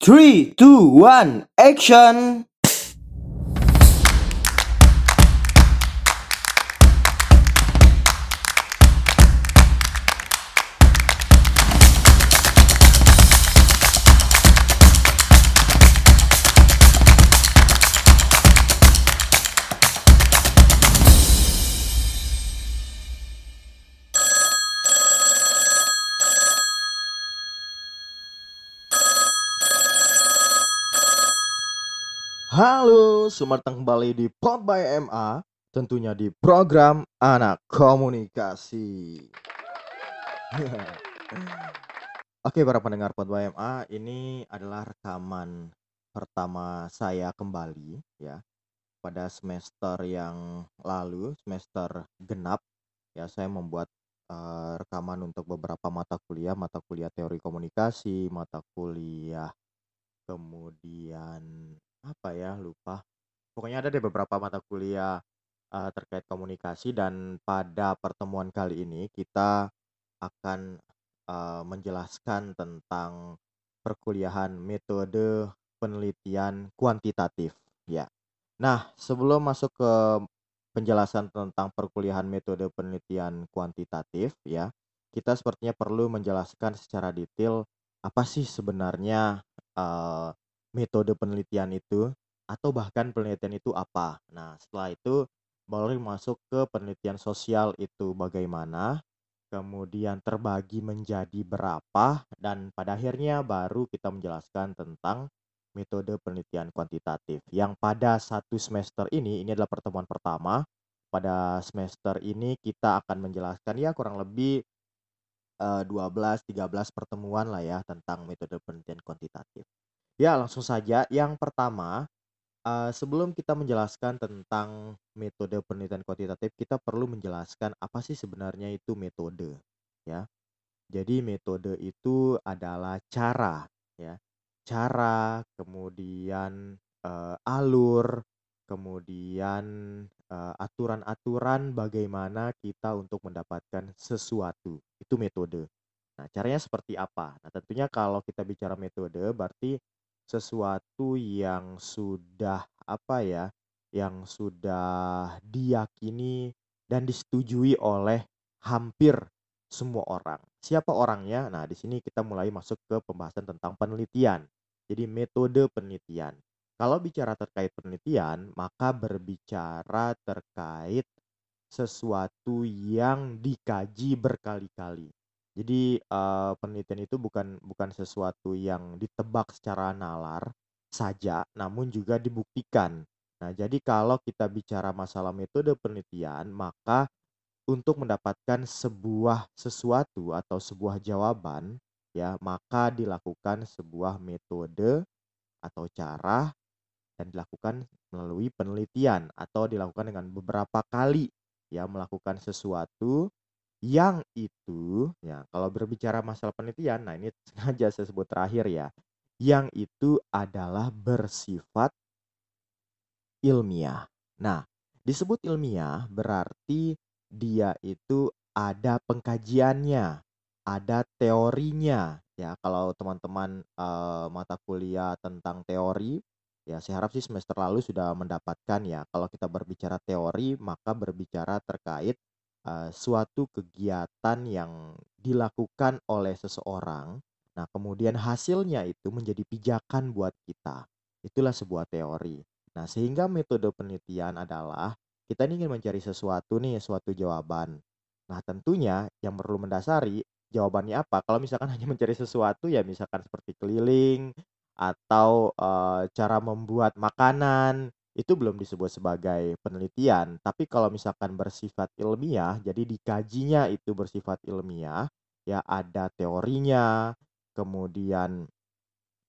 Three, two, one, action! Datang kembali di Pod by MA, tentunya di program Anak Komunikasi. Oke, para pendengar Pod by MA, ini adalah rekaman pertama saya kembali ya pada semester yang lalu, semester genap ya saya membuat eh, rekaman untuk beberapa mata kuliah, mata kuliah teori komunikasi, mata kuliah kemudian apa ya lupa pokoknya ada deh beberapa mata kuliah uh, terkait komunikasi dan pada pertemuan kali ini kita akan uh, menjelaskan tentang perkuliahan metode penelitian kuantitatif. Ya. Nah sebelum masuk ke penjelasan tentang perkuliahan metode penelitian kuantitatif ya kita sepertinya perlu menjelaskan secara detail apa sih sebenarnya uh, metode penelitian itu atau bahkan penelitian itu apa. Nah, setelah itu baru masuk ke penelitian sosial itu bagaimana, kemudian terbagi menjadi berapa, dan pada akhirnya baru kita menjelaskan tentang metode penelitian kuantitatif. Yang pada satu semester ini, ini adalah pertemuan pertama. Pada semester ini kita akan menjelaskan ya kurang lebih 12-13 eh, pertemuan lah ya tentang metode penelitian kuantitatif. Ya, langsung saja. Yang pertama, uh, sebelum kita menjelaskan tentang metode penelitian kuantitatif, kita perlu menjelaskan apa sih sebenarnya itu metode, ya. Jadi metode itu adalah cara, ya. Cara, kemudian uh, alur, kemudian uh, aturan-aturan bagaimana kita untuk mendapatkan sesuatu. Itu metode. Nah, caranya seperti apa? Nah, tentunya kalau kita bicara metode berarti sesuatu yang sudah apa ya, yang sudah diyakini dan disetujui oleh hampir semua orang. Siapa orangnya? Nah, di sini kita mulai masuk ke pembahasan tentang penelitian. Jadi metode penelitian. Kalau bicara terkait penelitian, maka berbicara terkait sesuatu yang dikaji berkali-kali. Jadi uh, penelitian itu bukan bukan sesuatu yang ditebak secara nalar saja, namun juga dibuktikan. Nah, jadi kalau kita bicara masalah metode penelitian, maka untuk mendapatkan sebuah sesuatu atau sebuah jawaban, ya, maka dilakukan sebuah metode atau cara dan dilakukan melalui penelitian atau dilakukan dengan beberapa kali ya melakukan sesuatu yang itu, ya kalau berbicara masalah penelitian, nah ini sengaja saya sebut terakhir ya, yang itu adalah bersifat ilmiah. Nah, disebut ilmiah berarti dia itu ada pengkajiannya, ada teorinya. Ya, kalau teman-teman uh, mata kuliah tentang teori, ya saya harap sih semester lalu sudah mendapatkan ya. Kalau kita berbicara teori, maka berbicara terkait uh, suatu kegiatan yang dilakukan oleh seseorang, nah kemudian hasilnya itu menjadi pijakan buat kita. Itulah sebuah teori. Nah, sehingga metode penelitian adalah kita ingin mencari sesuatu nih, suatu jawaban. Nah, tentunya yang perlu mendasari jawabannya apa. Kalau misalkan hanya mencari sesuatu ya misalkan seperti keliling atau uh, cara membuat makanan itu belum disebut sebagai penelitian. Tapi kalau misalkan bersifat ilmiah, jadi dikajinya itu bersifat ilmiah, ya ada teorinya, kemudian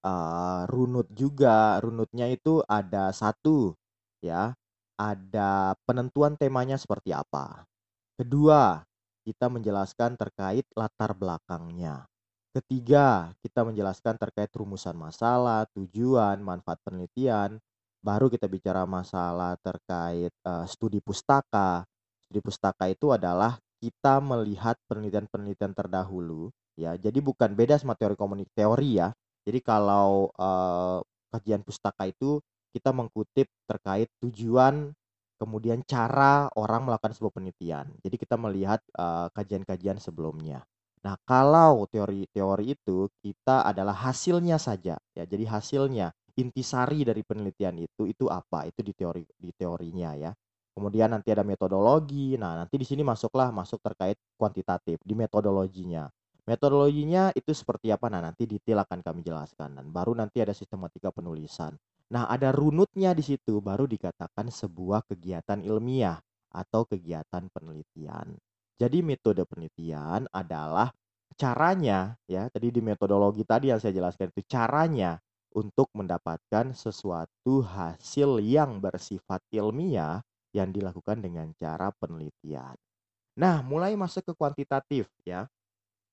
uh, runut juga. Runutnya itu ada satu, ya, ada penentuan temanya seperti apa. Kedua, kita menjelaskan terkait latar belakangnya. Ketiga, kita menjelaskan terkait rumusan masalah, tujuan, manfaat penelitian baru kita bicara masalah terkait uh, studi pustaka. Studi pustaka itu adalah kita melihat penelitian-penelitian terdahulu ya. Jadi bukan beda sama teori komunik teori ya. Jadi kalau, eee, kajian pustaka itu kita mengkutip terkait tujuan, kemudian cara orang melakukan sebuah penelitian. Jadi kita melihat, kajian-kajian sebelumnya. Nah, kalau teori-teori itu kita adalah hasilnya saja ya. Jadi hasilnya, intisari dari penelitian itu, itu apa? Itu di teori di teorinya ya. Kemudian nanti ada metodologi. Nah, nanti di sini masuklah masuk terkait kuantitatif di metodologinya. Metodologinya itu seperti apa? Nah, nanti detail akan kami jelaskan dan baru nanti ada sistematika penulisan. Nah, ada runutnya di situ baru dikatakan sebuah kegiatan ilmiah atau kegiatan penelitian. Jadi metode penelitian adalah caranya ya, tadi di metodologi tadi yang saya jelaskan itu caranya untuk mendapatkan sesuatu hasil yang bersifat ilmiah yang dilakukan dengan cara penelitian. Nah, mulai masuk ke kuantitatif ya.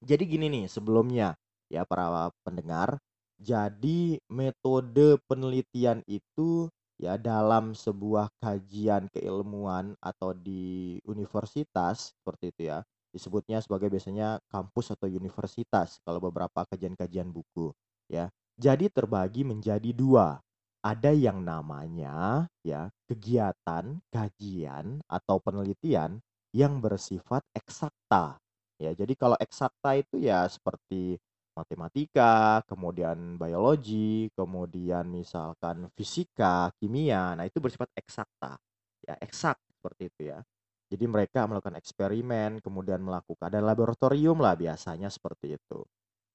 Jadi gini nih sebelumnya ya para pendengar, jadi metode penelitian itu ya dalam sebuah kajian keilmuan atau di universitas seperti itu ya disebutnya sebagai biasanya kampus atau universitas kalau beberapa kajian-kajian buku ya jadi terbagi menjadi dua ada yang namanya ya kegiatan kajian atau penelitian yang bersifat eksakta ya jadi kalau eksakta itu ya seperti matematika, kemudian biologi, kemudian misalkan fisika, kimia. Nah, itu bersifat eksakta. Ya, eksak seperti itu ya. Jadi mereka melakukan eksperimen, kemudian melakukan ada laboratorium lah biasanya seperti itu.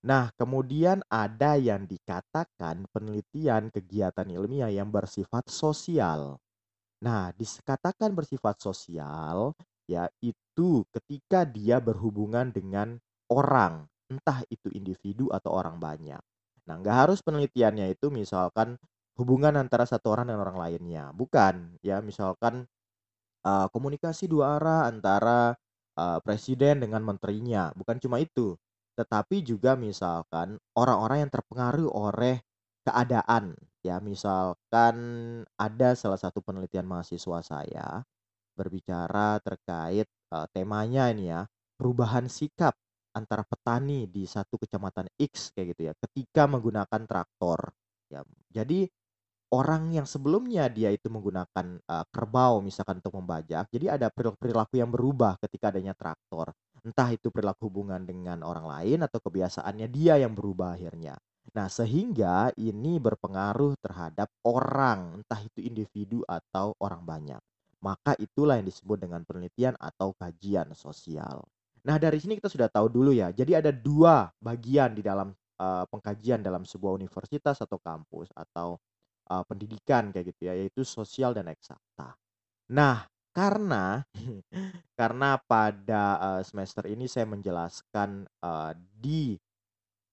Nah, kemudian ada yang dikatakan penelitian kegiatan ilmiah yang bersifat sosial. Nah, dikatakan bersifat sosial, ya itu ketika dia berhubungan dengan orang entah itu individu atau orang banyak. Nah, nggak harus penelitiannya itu misalkan hubungan antara satu orang dan orang lainnya, bukan ya. Misalkan uh, komunikasi dua arah antara uh, presiden dengan menterinya, bukan cuma itu, tetapi juga misalkan orang-orang yang terpengaruh oleh keadaan, ya. Misalkan ada salah satu penelitian mahasiswa saya berbicara terkait uh, temanya ini ya, perubahan sikap antara petani di satu kecamatan X kayak gitu ya, ketika menggunakan traktor. Ya, jadi orang yang sebelumnya dia itu menggunakan uh, kerbau misalkan untuk membajak, jadi ada perilaku yang berubah ketika adanya traktor. Entah itu perilaku hubungan dengan orang lain atau kebiasaannya dia yang berubah akhirnya. Nah, sehingga ini berpengaruh terhadap orang, entah itu individu atau orang banyak. Maka itulah yang disebut dengan penelitian atau kajian sosial. Nah, dari sini kita sudah tahu dulu ya. Jadi ada dua bagian di dalam uh, pengkajian dalam sebuah universitas atau kampus atau uh, pendidikan kayak gitu ya, yaitu sosial dan eksakta. Nah, karena karena pada uh, semester ini saya menjelaskan uh, di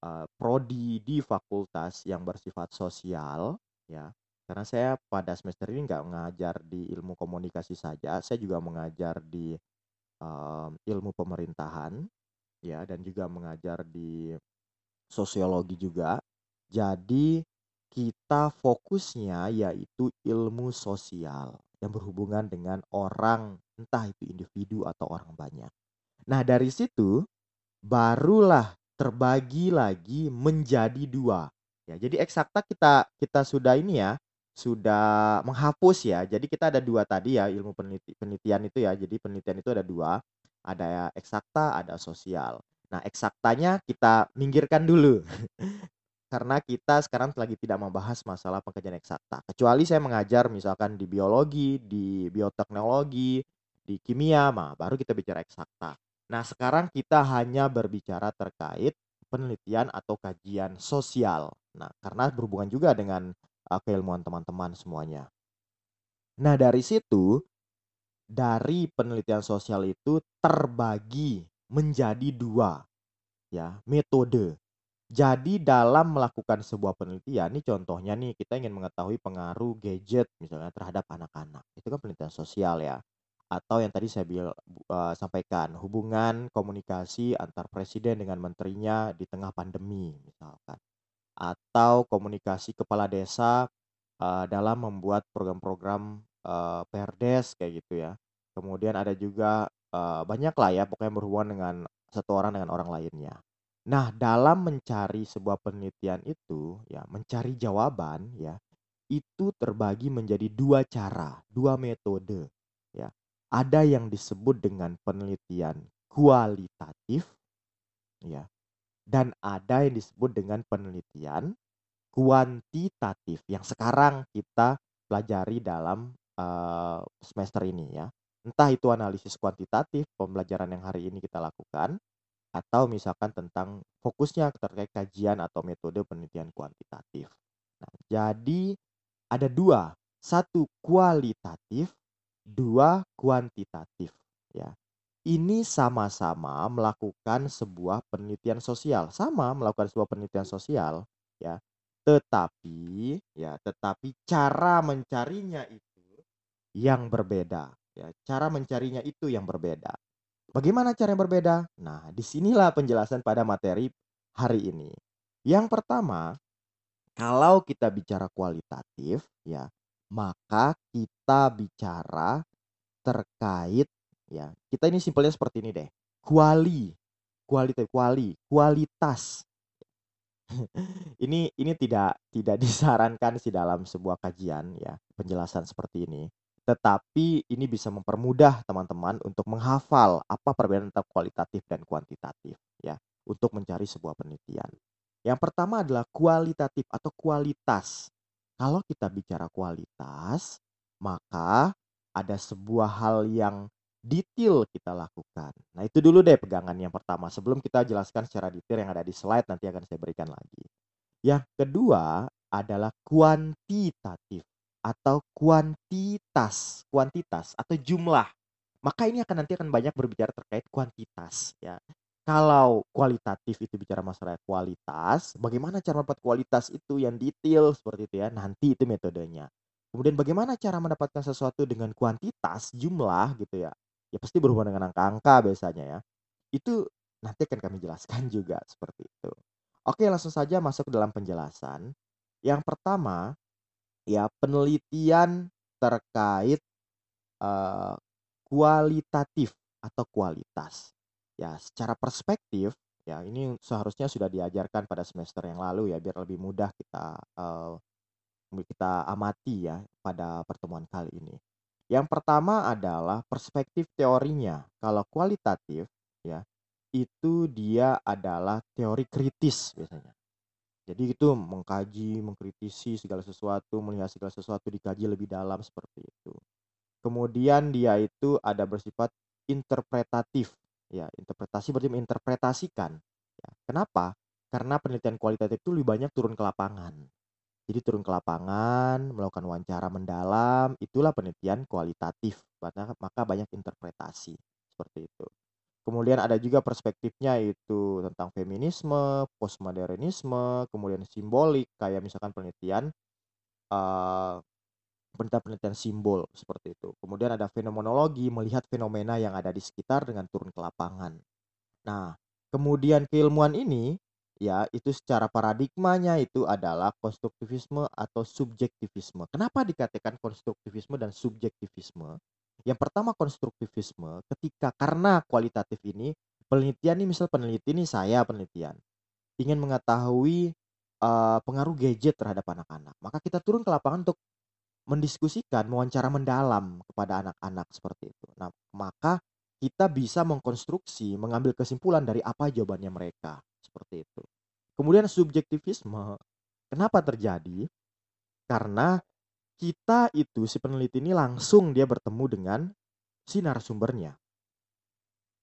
uh, prodi di fakultas yang bersifat sosial ya. Karena saya pada semester ini nggak mengajar di ilmu komunikasi saja, saya juga mengajar di um, ilmu pemerintahan ya dan juga mengajar di sosiologi juga. Jadi kita fokusnya yaitu ilmu sosial yang berhubungan dengan orang entah itu individu atau orang banyak. Nah, dari situ barulah terbagi lagi menjadi dua. Ya, jadi eksakta kita kita sudah ini ya, sudah menghapus ya. Jadi kita ada dua tadi ya ilmu peneliti, penelitian itu ya. Jadi penelitian itu ada dua, ada eksakta, ada sosial. Nah eksaktanya kita minggirkan dulu. Karena kita sekarang lagi tidak membahas masalah pekerjaan eksakta. Kecuali saya mengajar misalkan di biologi, di bioteknologi, di kimia, mah baru kita bicara eksakta. Nah sekarang kita hanya berbicara terkait penelitian atau kajian sosial. Nah karena berhubungan juga dengan uh, keilmuan teman-teman semuanya. Nah, dari situ dari penelitian sosial itu terbagi menjadi dua ya metode. Jadi dalam melakukan sebuah penelitian, ini contohnya nih kita ingin mengetahui pengaruh gadget misalnya terhadap anak-anak. Itu kan penelitian sosial ya. Atau yang tadi saya bil, uh, sampaikan, hubungan komunikasi antar presiden dengan menterinya di tengah pandemi misalkan atau komunikasi kepala desa uh, dalam membuat program-program uh, perdes kayak gitu ya. Kemudian ada juga uh, banyak lah ya pokoknya berhubungan dengan satu orang dengan orang lainnya. Nah, dalam mencari sebuah penelitian itu, ya, mencari jawaban, ya, itu terbagi menjadi dua cara, dua metode, ya. Ada yang disebut dengan penelitian kualitatif, ya, dan ada yang disebut dengan penelitian kuantitatif yang sekarang kita pelajari dalam uh, semester ini ya. Entah itu analisis kuantitatif, pembelajaran yang hari ini kita lakukan, atau misalkan tentang fokusnya terkait kajian atau metode penelitian kuantitatif. Nah, jadi ada dua, satu kualitatif, dua kuantitatif. Ya, ini sama-sama melakukan sebuah penelitian sosial, sama melakukan sebuah penelitian sosial, ya. Tetapi, ya, tetapi cara mencarinya itu yang berbeda, ya. Cara mencarinya itu yang berbeda. Bagaimana cara yang berbeda? Nah, di sinilah penjelasan pada materi hari ini. Yang pertama, kalau kita bicara kualitatif, ya, maka kita bicara terkait, ya, kita ini simpelnya seperti ini deh. Kuali, kualitas, kuali, kualitas. ini ini tidak tidak disarankan sih dalam sebuah kajian ya penjelasan seperti ini tetapi ini bisa mempermudah teman-teman untuk menghafal apa perbedaan antara kualitatif dan kuantitatif ya untuk mencari sebuah penelitian. Yang pertama adalah kualitatif atau kualitas. Kalau kita bicara kualitas, maka ada sebuah hal yang detail kita lakukan. Nah, itu dulu deh pegangan yang pertama. Sebelum kita jelaskan secara detail yang ada di slide nanti akan saya berikan lagi. Yang kedua adalah kuantitatif atau kuantitas, kuantitas atau jumlah. Maka ini akan nanti akan banyak berbicara terkait kuantitas ya. Kalau kualitatif itu bicara masalah kualitas, bagaimana cara mendapat kualitas itu yang detail seperti itu ya. Nanti itu metodenya. Kemudian bagaimana cara mendapatkan sesuatu dengan kuantitas, jumlah gitu ya. Ya pasti berhubungan dengan angka-angka biasanya ya. Itu nanti akan kami jelaskan juga seperti itu. Oke, langsung saja masuk ke dalam penjelasan. Yang pertama, ya penelitian terkait uh, kualitatif atau kualitas. Ya, secara perspektif ya ini seharusnya sudah diajarkan pada semester yang lalu ya biar lebih mudah kita uh, kita amati ya pada pertemuan kali ini. Yang pertama adalah perspektif teorinya. Kalau kualitatif ya itu dia adalah teori kritis biasanya. Jadi itu mengkaji, mengkritisi segala sesuatu, melihat segala sesuatu dikaji lebih dalam seperti itu. Kemudian dia itu ada bersifat interpretatif. Ya, interpretasi berarti menginterpretasikan. Ya, kenapa? Karena penelitian kualitatif itu lebih banyak turun ke lapangan. Jadi turun ke lapangan, melakukan wawancara mendalam, itulah penelitian kualitatif. Maka banyak interpretasi seperti itu. Kemudian ada juga perspektifnya itu tentang feminisme, postmodernisme, kemudian simbolik kayak misalkan penelitian uh, penelitian-penelitian simbol seperti itu. Kemudian ada fenomenologi, melihat fenomena yang ada di sekitar dengan turun ke lapangan. Nah, kemudian keilmuan ini ya itu secara paradigmanya itu adalah konstruktivisme atau subjektivisme. Kenapa dikatakan konstruktivisme dan subjektivisme? Yang pertama konstruktivisme ketika karena kualitatif ini penelitian ini misal peneliti ini saya penelitian ingin mengetahui uh, pengaruh gadget terhadap anak-anak. Maka kita turun ke lapangan untuk mendiskusikan, mewawancara mendalam kepada anak-anak seperti itu. Nah, maka kita bisa mengkonstruksi, mengambil kesimpulan dari apa jawabannya mereka seperti itu. Kemudian subjektivisme, kenapa terjadi? Karena kita itu si peneliti ini langsung dia bertemu dengan si narasumbernya.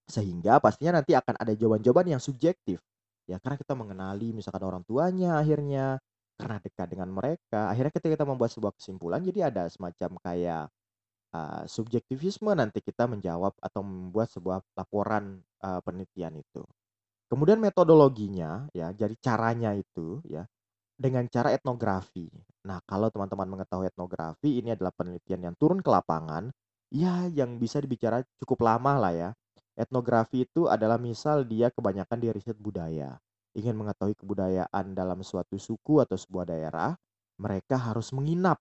Sehingga pastinya nanti akan ada jawaban-jawaban yang subjektif. Ya karena kita mengenali misalkan orang tuanya akhirnya karena dekat dengan mereka. Akhirnya ketika kita membuat sebuah kesimpulan jadi ada semacam kayak uh, subjektivisme nanti kita menjawab atau membuat sebuah laporan uh, penelitian itu. Kemudian metodologinya ya, jadi caranya itu ya dengan cara etnografi. Nah, kalau teman-teman mengetahui etnografi, ini adalah penelitian yang turun ke lapangan, ya yang bisa dibicara cukup lama lah ya. Etnografi itu adalah misal dia kebanyakan di riset budaya. Ingin mengetahui kebudayaan dalam suatu suku atau sebuah daerah, mereka harus menginap.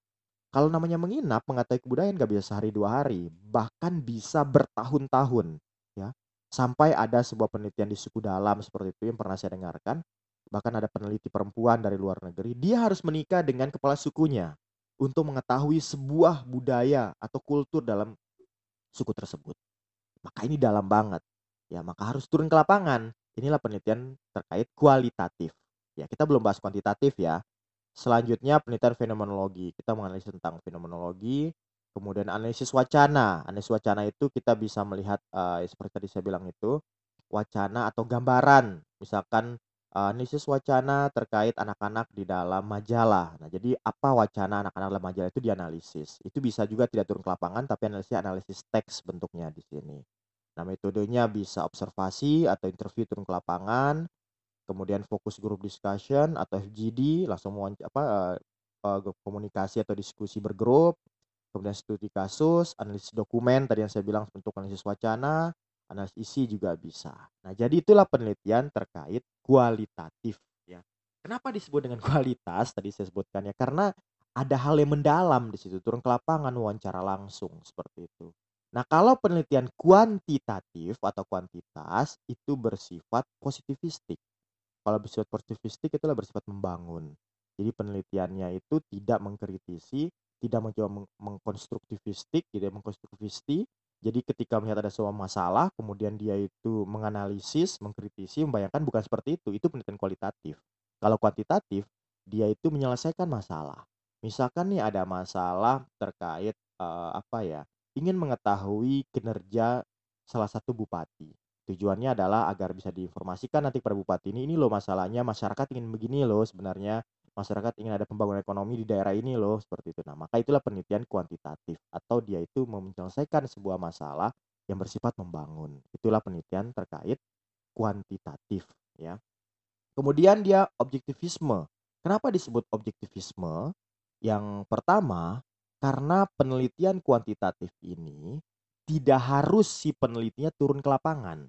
Kalau namanya menginap, mengetahui kebudayaan nggak bisa sehari dua hari, bahkan bisa bertahun-tahun. ya Sampai ada sebuah penelitian di suku dalam seperti itu yang pernah saya dengarkan, bahkan ada peneliti perempuan dari luar negeri, dia harus menikah dengan kepala sukunya untuk mengetahui sebuah budaya atau kultur dalam suku tersebut. Maka ini dalam banget. Ya, maka harus turun ke lapangan. Inilah penelitian terkait kualitatif. Ya, kita belum bahas kuantitatif ya. Selanjutnya penelitian fenomenologi. Kita menganalisis tentang fenomenologi, kemudian analisis wacana. Analisis wacana itu kita bisa melihat uh, seperti tadi saya bilang itu wacana atau gambaran. Misalkan uh, analisis wacana terkait anak-anak di dalam majalah. Nah, jadi apa wacana anak-anak dalam majalah itu dianalisis. Itu bisa juga tidak turun ke lapangan, tapi analisis analisis teks bentuknya di sini. Nah, metodenya bisa observasi atau interview turun ke lapangan, kemudian fokus group discussion atau FGD, langsung apa uh, komunikasi atau diskusi bergrup, kemudian studi kasus, analisis dokumen tadi yang saya bilang bentuk analisis wacana, analisis isi juga bisa. Nah, jadi itulah penelitian terkait kualitatif ya. Kenapa disebut dengan kualitas? Tadi saya sebutkan ya karena ada hal yang mendalam di situ, turun ke lapangan wawancara langsung seperti itu. Nah, kalau penelitian kuantitatif atau kuantitas itu bersifat positivistik. Kalau bersifat positivistik itulah bersifat membangun. Jadi penelitiannya itu tidak mengkritisi, tidak mencoba mengkonstruktivistik, tidak mengkonstruktivisti, jadi ketika melihat ada sebuah masalah, kemudian dia itu menganalisis, mengkritisi, membayangkan bukan seperti itu. Itu penelitian kualitatif. Kalau kuantitatif, dia itu menyelesaikan masalah. Misalkan nih ada masalah terkait uh, apa ya? Ingin mengetahui kinerja salah satu bupati. Tujuannya adalah agar bisa diinformasikan nanti pada bupati ini, ini loh masalahnya, masyarakat ingin begini loh sebenarnya masyarakat ingin ada pembangunan ekonomi di daerah ini loh seperti itu. Nah, maka itulah penelitian kuantitatif atau dia itu menyelesaikan sebuah masalah yang bersifat membangun. Itulah penelitian terkait kuantitatif ya. Kemudian dia objektivisme. Kenapa disebut objektivisme? Yang pertama, karena penelitian kuantitatif ini tidak harus si penelitinya turun ke lapangan.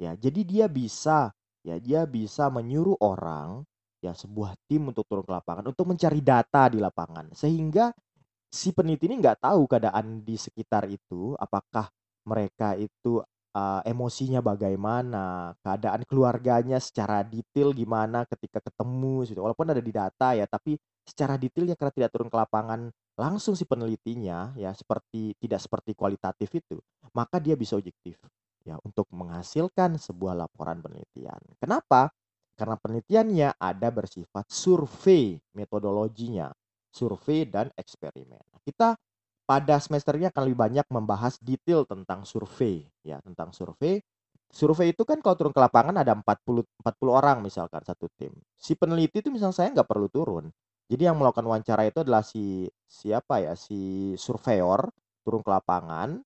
Ya, jadi dia bisa ya dia bisa menyuruh orang ya sebuah tim untuk turun ke lapangan untuk mencari data di lapangan. Sehingga si peneliti ini nggak tahu keadaan di sekitar itu apakah mereka itu uh, emosinya bagaimana keadaan keluarganya secara detail gimana ketika ketemu gitu. walaupun ada di data ya tapi secara detailnya karena tidak turun ke lapangan langsung si penelitinya ya seperti tidak seperti kualitatif itu maka dia bisa objektif ya untuk menghasilkan sebuah laporan penelitian. Kenapa karena penelitiannya ada bersifat survei metodologinya, survei dan eksperimen. Kita pada semester ini akan lebih banyak membahas detail tentang survei ya, tentang survei. Survei itu kan kalau turun ke lapangan ada 40 40 orang misalkan satu tim. Si peneliti itu misalnya saya nggak perlu turun. Jadi yang melakukan wawancara itu adalah si siapa ya si surveyor turun ke lapangan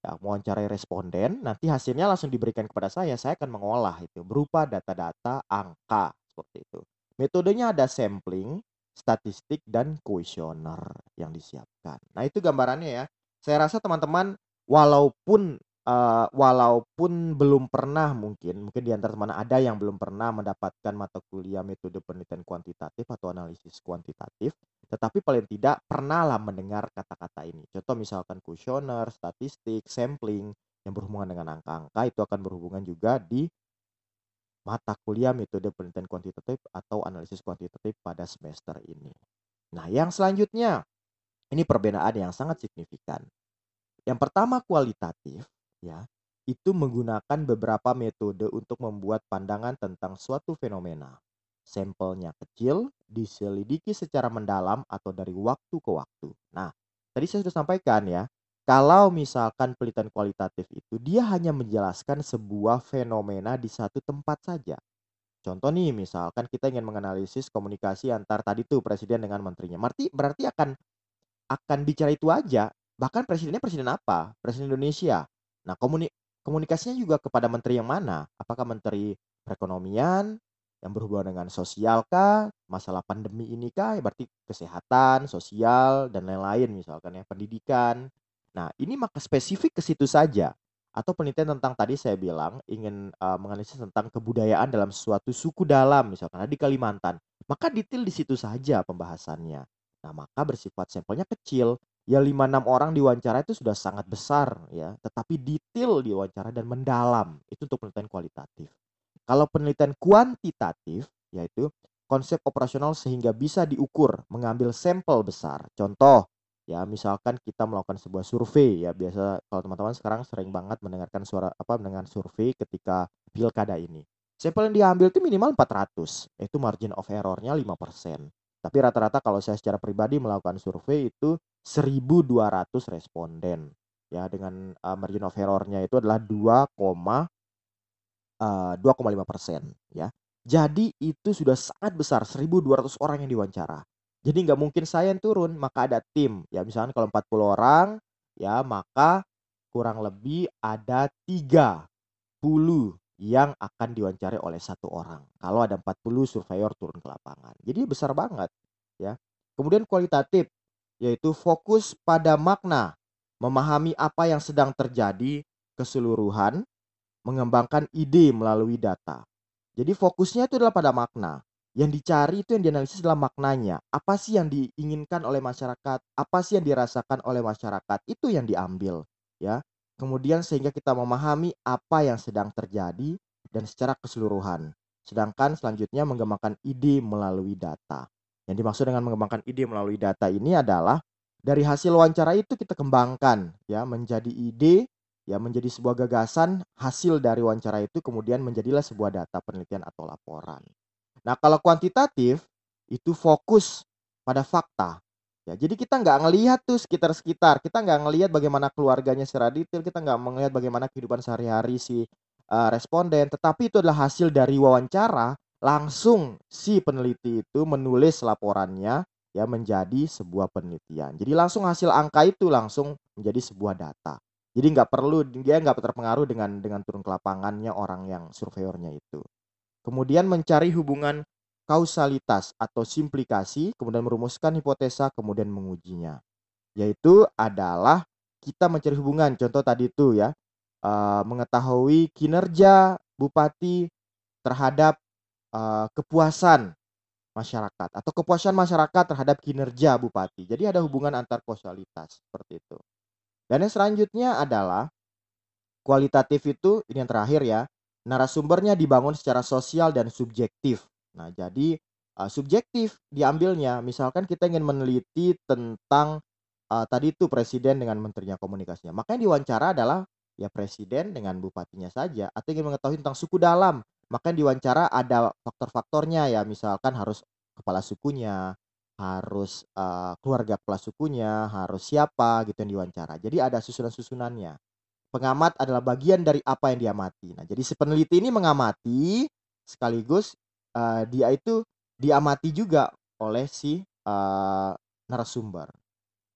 ya, mewawancarai responden, nanti hasilnya langsung diberikan kepada saya, saya akan mengolah itu berupa data-data angka seperti itu. Metodenya ada sampling, statistik dan kuesioner yang disiapkan. Nah, itu gambarannya ya. Saya rasa teman-teman walaupun uh, walaupun belum pernah mungkin mungkin di antara teman ada yang belum pernah mendapatkan mata kuliah metode penelitian kuantitatif atau analisis kuantitatif, tetapi paling tidak pernahlah mendengar kata-kata ini. Contoh misalkan kuesioner, statistik, sampling yang berhubungan dengan angka-angka itu akan berhubungan juga di mata kuliah metode penelitian kuantitatif atau analisis kuantitatif pada semester ini. Nah, yang selanjutnya ini perbedaan yang sangat signifikan. Yang pertama kualitatif, ya, itu menggunakan beberapa metode untuk membuat pandangan tentang suatu fenomena. Sampelnya kecil, diselidiki secara mendalam atau dari waktu ke waktu. Nah, tadi saya sudah sampaikan ya, kalau misalkan penelitian kualitatif itu dia hanya menjelaskan sebuah fenomena di satu tempat saja. Contoh nih, misalkan kita ingin menganalisis komunikasi antar tadi tuh presiden dengan menterinya. Berarti berarti akan akan bicara itu aja. Bahkan presidennya presiden apa? Presiden Indonesia. Nah, komuni komunikasinya juga kepada menteri yang mana? Apakah menteri perekonomian yang berhubungan dengan sosial kah? Masalah pandemi ini kah? Ya berarti kesehatan, sosial dan lain-lain misalkan ya, pendidikan. Nah, ini maka spesifik ke situ saja. Atau penelitian tentang tadi saya bilang ingin uh, menganalisis tentang kebudayaan dalam suatu suku dalam misalkan di Kalimantan. Maka detail di situ saja pembahasannya. Nah, maka bersifat sampelnya kecil ya 5-6 orang diwawancara itu sudah sangat besar ya, tetapi detail diwawancara dan mendalam, itu untuk penelitian kualitatif. Kalau penelitian kuantitatif, yaitu konsep operasional sehingga bisa diukur, mengambil sampel besar. Contoh, ya misalkan kita melakukan sebuah survei ya biasa kalau teman-teman sekarang sering banget mendengarkan suara apa mendengar survei ketika pilkada ini. Sampel yang diambil itu minimal 400, itu margin of error-nya 5%. Tapi rata-rata kalau saya secara pribadi melakukan survei itu 1200 responden. Ya, dengan uh, margin of error-nya itu adalah 2, uh, 2,5 persen. Ya, jadi itu sudah sangat besar 1.200 orang yang diwawancara. Jadi nggak mungkin saya yang turun, maka ada tim. Ya misalnya kalau 40 orang, ya maka kurang lebih ada 30 yang akan diwawancari oleh satu orang. Kalau ada 40 surveyor turun ke lapangan. Jadi besar banget ya. Kemudian kualitatif yaitu fokus pada makna, memahami apa yang sedang terjadi keseluruhan, mengembangkan ide melalui data. Jadi fokusnya itu adalah pada makna. Yang dicari itu yang dianalisis adalah maknanya. Apa sih yang diinginkan oleh masyarakat? Apa sih yang dirasakan oleh masyarakat? Itu yang diambil, ya. Kemudian sehingga kita memahami apa yang sedang terjadi dan secara keseluruhan. Sedangkan selanjutnya mengembangkan ide melalui data. Yang dimaksud dengan mengembangkan ide melalui data ini adalah dari hasil wawancara itu kita kembangkan ya menjadi ide ya menjadi sebuah gagasan hasil dari wawancara itu kemudian menjadilah sebuah data penelitian atau laporan. Nah kalau kuantitatif itu fokus pada fakta. Ya, jadi kita nggak ngelihat tuh sekitar-sekitar, kita nggak ngelihat bagaimana keluarganya secara detail, kita nggak melihat bagaimana kehidupan sehari-hari si uh, responden, tetapi itu adalah hasil dari wawancara, langsung si peneliti itu menulis laporannya ya menjadi sebuah penelitian. Jadi langsung hasil angka itu langsung menjadi sebuah data. Jadi nggak perlu dia nggak terpengaruh dengan dengan turun ke lapangannya orang yang surveyornya itu. Kemudian mencari hubungan kausalitas atau simplikasi, kemudian merumuskan hipotesa, kemudian mengujinya. Yaitu adalah kita mencari hubungan. Contoh tadi itu ya, uh, mengetahui kinerja bupati terhadap uh, kepuasan masyarakat atau kepuasan masyarakat terhadap kinerja bupati. Jadi ada hubungan antar kausalitas seperti itu. Dan yang selanjutnya adalah kualitatif itu ini yang terakhir ya. Narasumbernya dibangun secara sosial dan subjektif. Nah, jadi uh, subjektif diambilnya. Misalkan kita ingin meneliti tentang uh, tadi itu presiden dengan menterinya komunikasinya. Makanya diwawancara adalah ya presiden dengan bupatinya saja atau ingin mengetahui tentang suku dalam. Makanya diwawancara ada faktor-faktornya ya, misalkan harus kepala sukunya, harus uh, keluarga kepala sukunya, harus siapa gitu yang diwawancara. Jadi ada susunan-susunannya. Pengamat adalah bagian dari apa yang diamati. Nah, jadi si peneliti ini mengamati sekaligus uh, dia itu diamati juga oleh si uh, narasumber.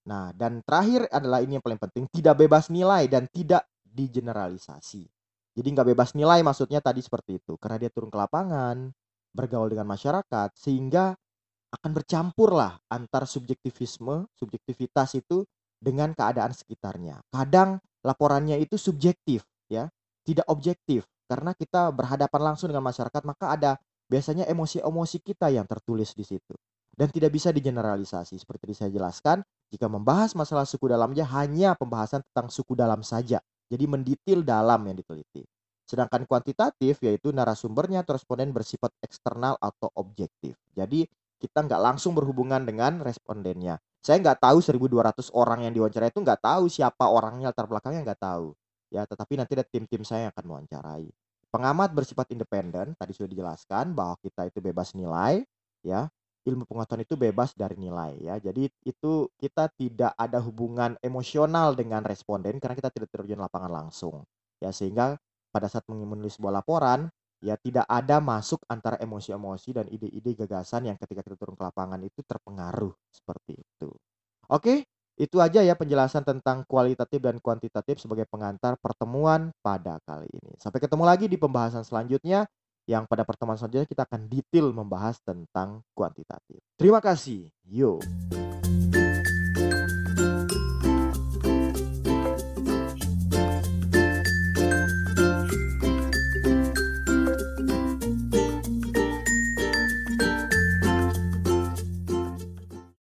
Nah, dan terakhir adalah ini yang paling penting, tidak bebas nilai dan tidak digeneralisasi. Jadi nggak bebas nilai maksudnya tadi seperti itu, karena dia turun ke lapangan, bergaul dengan masyarakat, sehingga akan bercampur lah antar subjektivisme, subjektivitas itu dengan keadaan sekitarnya. Kadang laporannya itu subjektif ya, tidak objektif. Karena kita berhadapan langsung dengan masyarakat maka ada biasanya emosi-emosi kita yang tertulis di situ. Dan tidak bisa digeneralisasi. Seperti saya jelaskan jika membahas masalah suku dalamnya hanya pembahasan tentang suku dalam saja jadi mendetail dalam yang diteliti sedangkan kuantitatif yaitu narasumbernya responden bersifat eksternal atau objektif jadi kita nggak langsung berhubungan dengan respondennya. Saya nggak tahu 1.200 orang yang diwawancara itu nggak tahu siapa orangnya latar belakangnya nggak tahu. Ya, tetapi nanti ada tim-tim saya yang akan mewawancarai. Pengamat bersifat independen, tadi sudah dijelaskan bahwa kita itu bebas nilai, ya. Ilmu pengetahuan itu bebas dari nilai ya. Jadi itu kita tidak ada hubungan emosional dengan responden karena kita tidak terjun lapangan langsung. Ya, sehingga pada saat menulis sebuah laporan, ya tidak ada masuk antara emosi-emosi dan ide-ide gagasan yang ketika kita turun ke lapangan itu terpengaruh seperti itu. Oke, itu aja ya penjelasan tentang kualitatif dan kuantitatif sebagai pengantar pertemuan pada kali ini. Sampai ketemu lagi di pembahasan selanjutnya yang pada pertemuan selanjutnya kita akan detail membahas tentang kuantitatif. Terima kasih. Yo.